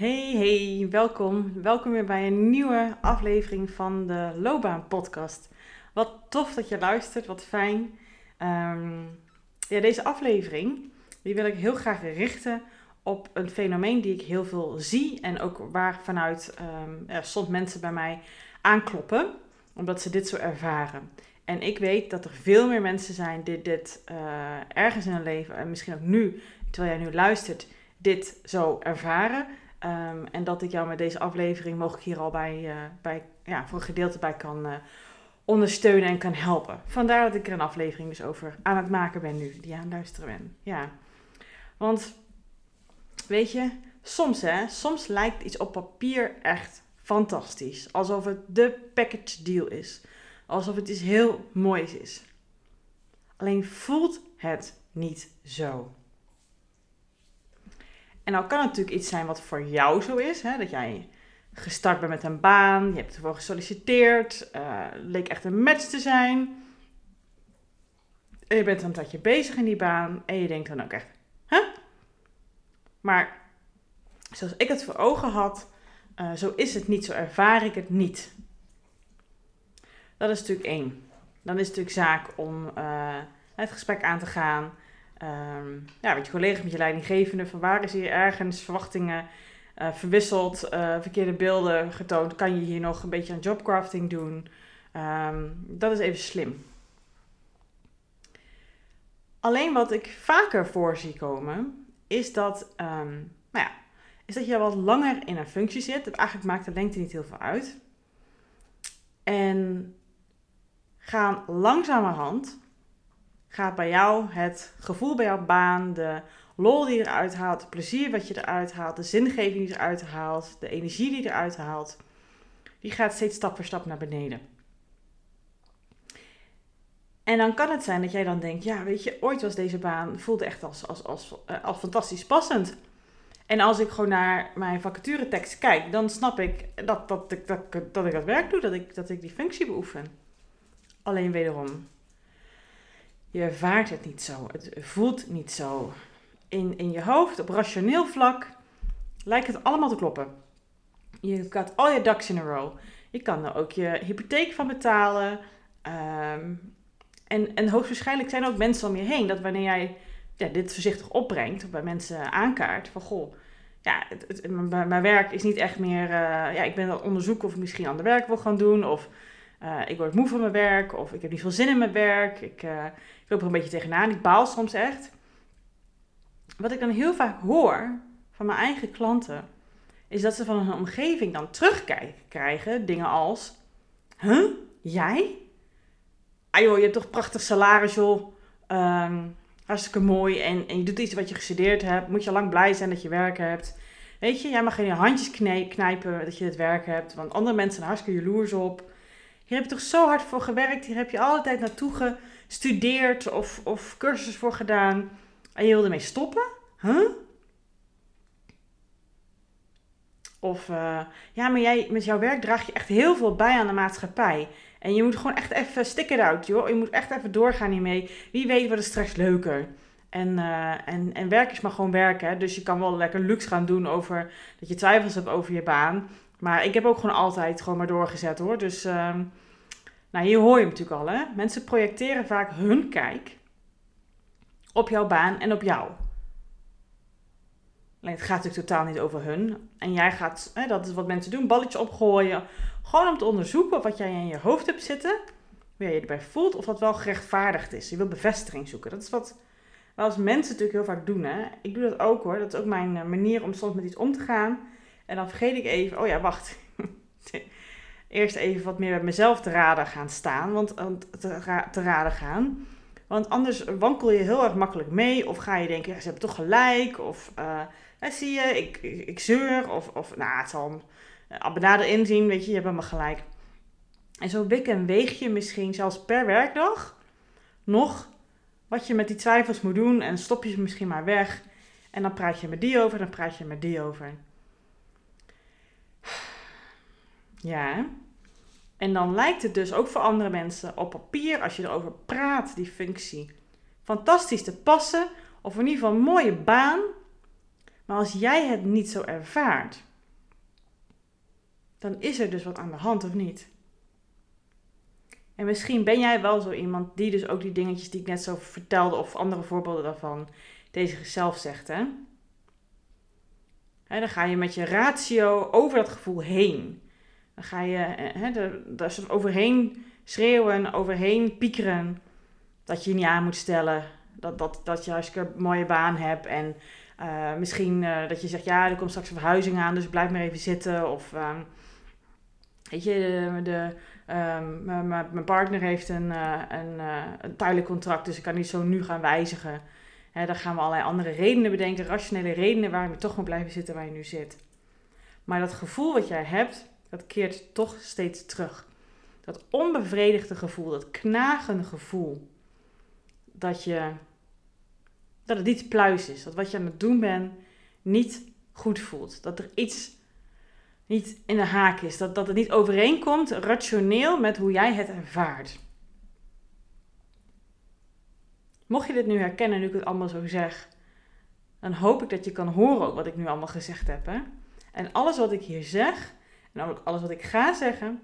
Hey, hey, welkom. Welkom weer bij een nieuwe aflevering van de Loopbaan Podcast. Wat tof dat je luistert, wat fijn. Ehm, ja, deze aflevering die wil ik heel graag richten op een fenomeen die ik heel veel zie en ook waar vanuit um, soms mensen bij mij aankloppen, omdat ze dit zo ervaren. En ik weet dat er veel meer mensen zijn die dit uh, ergens in hun leven, en misschien ook nu, terwijl jij nu luistert, dit zo ervaren. Um, en dat ik jou met deze aflevering mogelijk hier al bij, uh, bij ja, voor een gedeelte bij kan uh, ondersteunen en kan helpen. Vandaar dat ik er een aflevering dus over aan het maken ben nu, die aan het luisteren ben. Ja. Want, weet je, soms hè, soms lijkt iets op papier echt fantastisch. Alsof het de package deal is. Alsof het iets heel moois is. Alleen voelt het niet zo. En nou kan het natuurlijk iets zijn wat voor jou zo is. Hè? Dat jij gestart bent met een baan, je hebt ervoor gesolliciteerd, uh, leek echt een match te zijn. En je bent een tijdje bezig in die baan en je denkt dan ook echt, huh? Maar zoals ik het voor ogen had, uh, zo is het niet, zo ervaar ik het niet. Dat is natuurlijk één. Dan is het natuurlijk zaak om uh, het gesprek aan te gaan. Um, ja, met je collega's, met je leidinggevende, van waar is hier ergens verwachtingen uh, verwisseld, uh, verkeerde beelden getoond, kan je hier nog een beetje aan jobcrafting doen. Um, dat is even slim. Alleen wat ik vaker voor zie komen, is dat, um, nou ja, is dat je wat langer in een functie zit. Eigenlijk maakt de lengte niet heel veel uit. En gaan langzamerhand gaat bij jou het gevoel bij jouw baan, de lol die eruit haalt, het plezier wat je eruit haalt, de zingeving die eruit haalt, de energie die eruit haalt, die gaat steeds stap voor stap naar beneden. En dan kan het zijn dat jij dan denkt, ja, weet je, ooit was deze baan, voelde echt als, als, als, eh, als fantastisch passend. En als ik gewoon naar mijn vacaturetekst kijk, dan snap ik dat, dat, dat, dat, dat ik dat werk doe, dat ik, dat ik die functie beoefen. Alleen wederom, je ervaart het niet zo. Het voelt niet zo. In, in je hoofd, op rationeel vlak, lijkt het allemaal te kloppen. Je gaat al je ducks in a row. Je kan er ook je hypotheek van betalen. Um, en, en hoogstwaarschijnlijk zijn er ook mensen om je heen dat wanneer jij ja, dit voorzichtig opbrengt, of bij mensen aankaart, van goh, ja, het, mijn werk is niet echt meer, uh, ja, ik ben aan het onderzoeken of ik misschien ander werk wil gaan doen, of uh, ik word moe van mijn werk, of ik heb niet veel zin in mijn werk, ik, uh, ik loop er een beetje tegenaan, ik baal soms echt. Wat ik dan heel vaak hoor van mijn eigen klanten, is dat ze van hun omgeving dan terugkrijgen dingen als, huh, jij? Ah joh, je hebt toch prachtig salaris joh, um, hartstikke mooi en, en je doet iets wat je gestudeerd hebt, moet je lang blij zijn dat je werk hebt. Weet je, jij mag geen handjes knijpen dat je het werk hebt, want andere mensen zijn hartstikke jaloers op. Hier heb je toch zo hard voor gewerkt. Hier heb je altijd naartoe gestudeerd of, of cursussen voor gedaan. En je wilde ermee stoppen? Huh? Of uh, ja, maar jij met jouw werk draag je echt heel veel bij aan de maatschappij. En je moet gewoon echt even stick it out, joh. Je moet echt even doorgaan hiermee. Wie weet wordt het straks leuker. En, uh, en, en werk is maar gewoon werken. Dus je kan wel lekker luxe gaan doen over dat je twijfels hebt over je baan. Maar ik heb ook gewoon altijd gewoon maar doorgezet hoor. Dus uh, nou, hier hoor je hem natuurlijk al hè. Mensen projecteren vaak hun kijk op jouw baan en op jou. Alleen het gaat natuurlijk totaal niet over hun. En jij gaat, hè, dat is wat mensen doen, balletje opgooien. Gewoon om te onderzoeken wat jij in je hoofd hebt zitten. Hoe jij je erbij voelt of dat wel gerechtvaardigd is. Je wil bevestiging zoeken. Dat is wat Wat als mensen natuurlijk heel vaak doen, hè. Ik doe dat ook hoor. Dat is ook mijn eh, manier om soms met iets om te gaan. En dan vergeet ik even, oh ja, wacht. Eerst even wat meer bij mezelf te raden gaan staan. Want te, te raden gaan. Want anders wankel je heel erg makkelijk mee. Of ga je denken, ja, ze hebben toch gelijk. Of uh, zie je, ik, ik, zeur. Of, of nou, het zal uh, inzien, weet je, je hebt helemaal gelijk. En zo wik en weeg je misschien zelfs per werkdag nog wat je met die twijfels moet doen. En stop je ze misschien maar weg. En dan praat je met die over, dan praat je met die over. Ja, en dan lijkt het dus ook voor andere mensen op papier, als je erover praat, die functie, fantastisch te passen. Of in ieder geval een mooie baan. Maar als jij het niet zo ervaart, dan is er dus wat aan de hand of niet? En misschien ben jij wel zo iemand die dus ook die dingetjes die ik net zo vertelde, of andere voorbeelden daarvan, deze zichzelf zegt. Hè? dan ga je met je ratio over dat gevoel heen. Ga je hè, er, overheen schreeuwen, overheen piekeren. Dat je je niet aan moet stellen. Dat, dat, dat je hartstikke een mooie baan hebt. En uh, misschien uh, dat je zegt, ja, er komt straks een verhuizing aan, dus blijf maar even zitten. Of uh, weet je, de, um, mijn partner heeft een, een, een tijdelijk contract, dus ik kan niet zo nu gaan wijzigen. Hè, dan gaan we allerlei andere redenen bedenken, rationele redenen waarom je toch moet blijven zitten waar je nu zit. Maar dat gevoel wat jij hebt, dat keert toch steeds terug. Dat onbevredigde gevoel, dat knagende gevoel. Dat, je, dat het niet pluis is. Dat wat je aan het doen bent niet goed voelt. Dat er iets niet in de haak is. Dat, dat het niet overeenkomt rationeel met hoe jij het ervaart. Mocht je dit nu herkennen, nu ik het allemaal zo zeg, dan hoop ik dat je kan horen ook wat ik nu allemaal gezegd heb. Hè? En alles wat ik hier zeg, ook alles wat ik ga zeggen,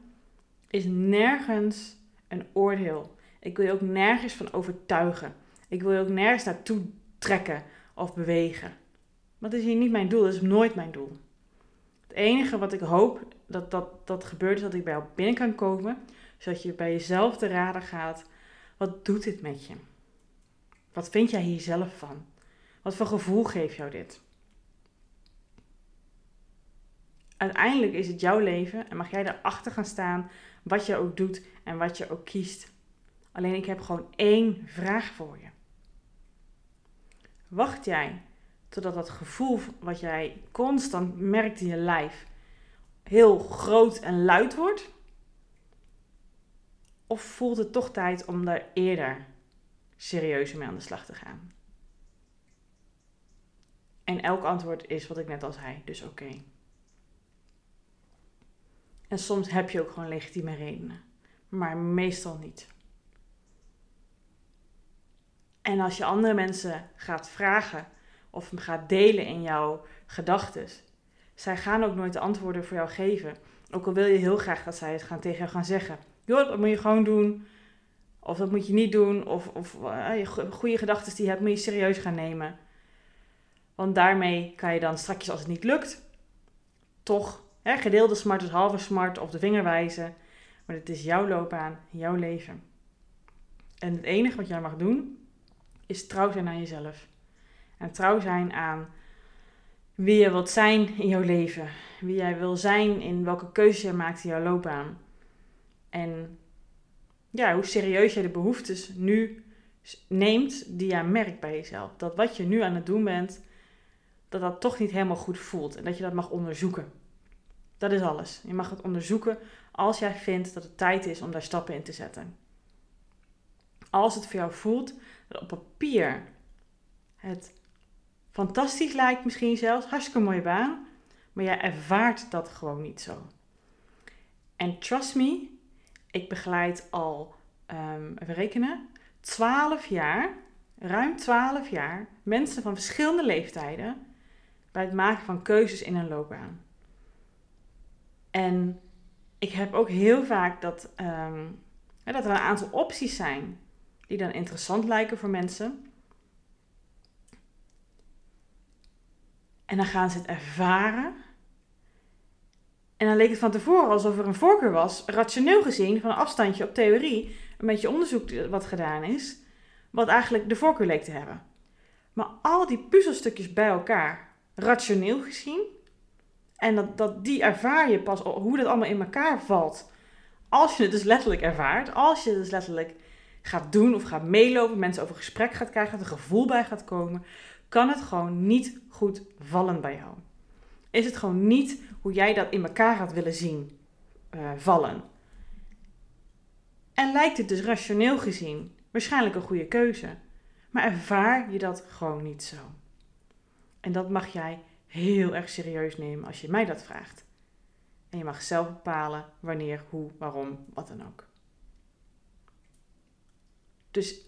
is nergens een oordeel. Ik wil je ook nergens van overtuigen. Ik wil je ook nergens naartoe trekken of bewegen. Dat is hier niet mijn doel, dat is nooit mijn doel. Het enige wat ik hoop dat, dat, dat gebeurt is dat ik bij jou binnen kan komen, zodat je bij jezelf te raden gaat, wat doet dit met je? Wat vind jij hier zelf van? Wat voor gevoel geeft jou dit? Uiteindelijk is het jouw leven en mag jij erachter gaan staan wat je ook doet en wat je ook kiest. Alleen ik heb gewoon één vraag voor je. Wacht jij totdat dat gevoel wat jij constant merkt in je lijf heel groot en luid wordt? Of voelt het toch tijd om daar eerder serieus mee aan de slag te gaan? En elk antwoord is wat ik net al zei, dus oké. En soms heb je ook gewoon legitieme redenen, maar meestal niet. En als je andere mensen gaat vragen of gaat delen in jouw gedachten, zij gaan ook nooit de antwoorden voor jou geven. Ook al wil je heel graag dat zij het gaan tegen jou gaan zeggen. Joh, dat moet je gewoon doen. Of dat moet je niet doen. Of, of uh, goede gedachten die je hebt, moet je serieus gaan nemen. Want daarmee kan je dan straks, als het niet lukt, toch Gedeelde smart is halve smart of de vinger wijzen. Maar het is jouw loopbaan, jouw leven. En het enige wat jij mag doen, is trouw zijn aan jezelf. En trouw zijn aan wie je wilt zijn in jouw leven. Wie jij wil zijn in welke keuze je maakt in jouw loopbaan. En ja, hoe serieus jij de behoeftes nu neemt die jij merkt bij jezelf. Dat wat je nu aan het doen bent, dat dat toch niet helemaal goed voelt. En dat je dat mag onderzoeken. Dat is alles. Je mag het onderzoeken als jij vindt dat het tijd is om daar stappen in te zetten. Als het voor jou voelt dat op papier het fantastisch lijkt, misschien zelfs, hartstikke mooie baan, maar jij ervaart dat gewoon niet zo. En trust me, ik begeleid al, um, even rekenen, 12 jaar, ruim 12 jaar, mensen van verschillende leeftijden bij het maken van keuzes in een loopbaan. En ik heb ook heel vaak dat, um, dat er een aantal opties zijn die dan interessant lijken voor mensen. En dan gaan ze het ervaren. En dan leek het van tevoren alsof er een voorkeur was, rationeel gezien, van een afstandje op theorie, een beetje onderzoek wat gedaan is, wat eigenlijk de voorkeur leek te hebben. Maar al die puzzelstukjes bij elkaar, rationeel gezien, en dat, die ervaar je pas hoe dat allemaal in elkaar valt. Als je het dus letterlijk ervaart, als je het dus letterlijk gaat doen of gaat meelopen, mensen over gesprek gaat krijgen, een gevoel bij gaat komen, kan het gewoon niet goed vallen bij jou. Is het gewoon niet hoe jij dat in elkaar had willen zien uh, vallen. En lijkt het dus rationeel gezien waarschijnlijk een goede keuze. Maar ervaar je dat gewoon niet zo. En dat mag jij heel erg serieus nemen als je mij dat vraagt. En je mag zelf bepalen wanneer, hoe, waarom, wat dan ook. Dus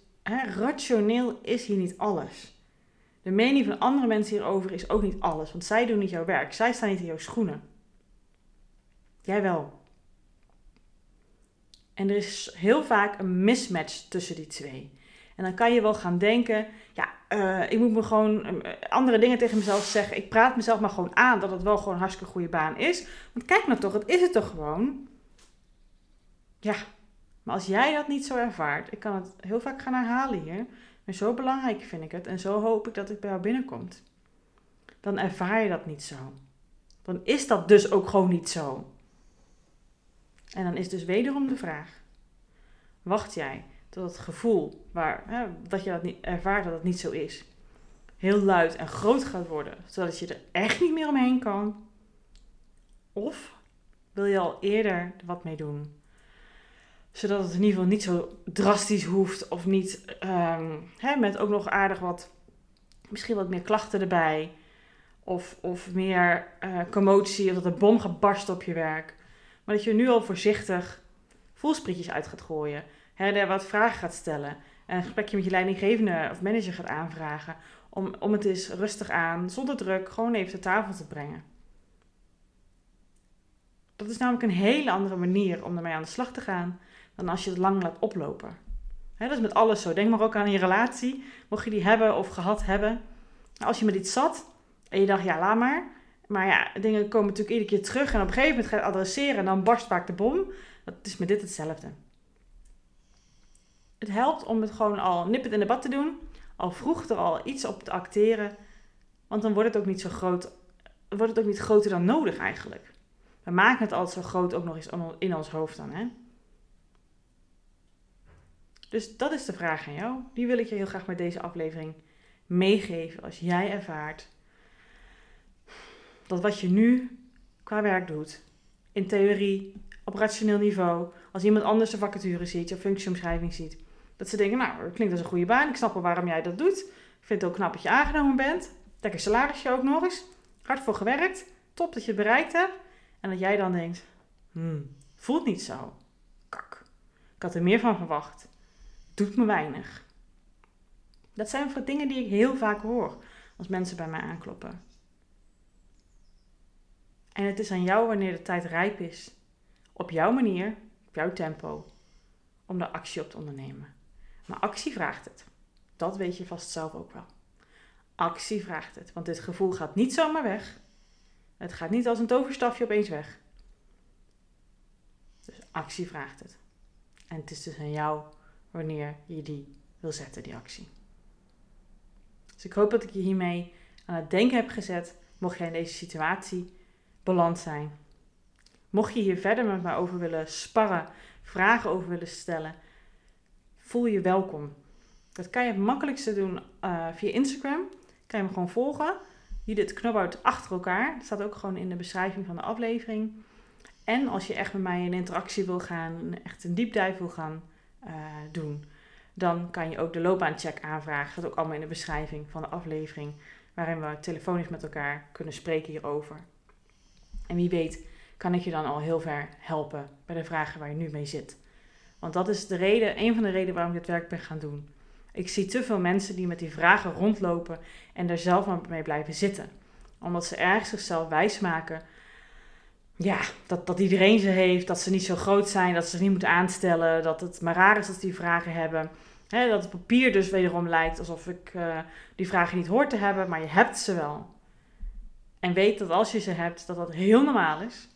rationeel is hier niet alles. De mening van andere mensen hierover is ook niet alles, want zij doen niet jouw werk. Zij staan niet in jouw schoenen. Jij wel. En er is heel vaak een mismatch tussen die twee. En dan kan je wel gaan denken, ja, uh, ik moet me gewoon uh, andere dingen tegen mezelf zeggen. Ik praat mezelf maar gewoon aan dat het wel gewoon een hartstikke goede baan is. Want kijk nou toch, het is het toch gewoon. Ja, maar als jij dat niet zo ervaart, ik kan het heel vaak gaan herhalen hier. En zo belangrijk vind ik het en zo hoop ik dat het bij jou binnenkomt. Dan ervaar je dat niet zo. Dan is dat dus ook gewoon niet zo. En dan is dus wederom de vraag: wacht jij het gevoel waar, hè, dat je dat niet ervaart dat het niet zo is, heel luid en groot gaat worden, zodat je er echt niet meer omheen kan? Of wil je al eerder wat mee doen? Zodat het in ieder geval niet zo drastisch hoeft of niet um, hè, met ook nog aardig wat, misschien wat meer klachten erbij. Of, of meer uh, commotie, of dat een bom gaat op je werk. Maar dat je nu al voorzichtig voelsprietjes uit gaat gooien. Her wat vragen gaat stellen. En een gesprekje met je leidinggevende of manager gaat aanvragen. Om, om het eens rustig aan, zonder druk, gewoon even de tafel te brengen. Dat is namelijk een hele andere manier om ermee aan de slag te gaan dan als je het lang laat oplopen. dat is met alles zo. Denk maar ook aan je relatie. Mocht je die hebben of gehad hebben. Als je met iets zat en je dacht, ja, laat maar. Maar ja, dingen komen natuurlijk iedere keer terug. En op een gegeven moment ga je adresseren en dan barst vaak de bom. Dat is met dit hetzelfde. Het helpt om het gewoon al nippend in de bad te doen. Al vroeg er al iets op te acteren. Want dan wordt het ook niet zo groot. Wordt het ook niet groter dan nodig eigenlijk. We maken het altijd zo groot ook nog eens in ons hoofd dan. Hè? Dus dat is de vraag aan jou. Die wil ik je heel graag met deze aflevering meegeven. Als jij ervaart dat wat je nu qua werk doet, in theorie, op rationeel niveau, als iemand anders de vacature ziet, je functieomschrijving ziet, dat ze denken, nou, dat klinkt als een goede baan, ik snap wel waarom jij dat doet. Ik vind het ook knap dat je aangenomen bent. Lekker salarisje ook nog eens. Hard voor gewerkt. Top dat je het bereikt hebt. En dat jij dan denkt, hmm, voelt niet zo. Kak. Ik had er meer van verwacht. Doet me weinig. Dat zijn voor dingen die ik heel vaak hoor als mensen bij mij aankloppen. En het is aan jou wanneer de tijd rijp is, op jouw manier, op jouw tempo, om daar actie op te ondernemen. Maar actie vraagt het. Dat weet je vast zelf ook wel. Actie vraagt het, want dit gevoel gaat niet zomaar weg. Het gaat niet als een toverstafje opeens weg. Dus actie vraagt het. En het is dus aan jou wanneer je die wil zetten, die actie. Dus ik hoop dat ik je hiermee aan het denken heb gezet, mocht jij in deze situatie beland zijn. Mocht je hier verder met mij over willen sparren, vragen over willen stellen, voel je welkom. Dat kan je het makkelijkste doen uh, via Instagram. Kan je me gewoon volgen. Judith Knobhout achter elkaar. Dat staat ook gewoon in de beschrijving van de aflevering. En als je echt met mij in interactie wil gaan, echt een diepdive wil gaan uh, doen, dan kan je ook de loopbaancheck aanvragen. Dat is ook allemaal in de beschrijving van de aflevering, waarin we telefonisch met elkaar kunnen spreken hierover. En wie weet kan ik je dan al heel ver helpen bij de vragen waar je nu mee zit. Want dat is de reden, een van de redenen waarom ik dit werk ben gaan doen. Ik zie te veel mensen die met die vragen rondlopen en daar zelf maar mee blijven zitten. Omdat ze ergens zichzelf wijsmaken ja, dat, dat iedereen ze heeft, dat ze niet zo groot zijn, dat ze zich niet moeten aanstellen, dat het maar raar is dat ze die vragen hebben. dat het papier dus wederom lijkt alsof ik uh, die vragen niet hoor te hebben, maar je hebt ze wel. En weet dat als je ze hebt, dat dat heel normaal is.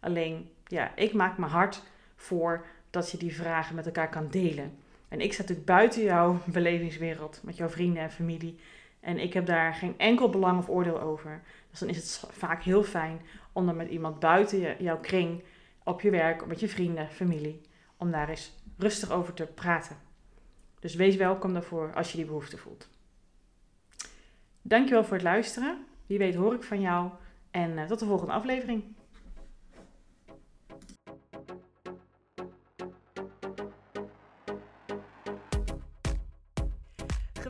Alleen, ja, ik maak me hard voor dat je die vragen met elkaar kan delen. En ik sta natuurlijk buiten jouw belevingswereld, met jouw vrienden en familie. En ik heb daar geen enkel belang of oordeel over. Dus dan is het vaak heel fijn om dan met iemand buiten jouw kring, op je werk, met je vrienden, familie, om daar eens rustig over te praten. Dus wees welkom daarvoor als je die behoefte voelt. Dankjewel voor het luisteren. Wie weet hoor ik van jou. En uh, tot de volgende aflevering.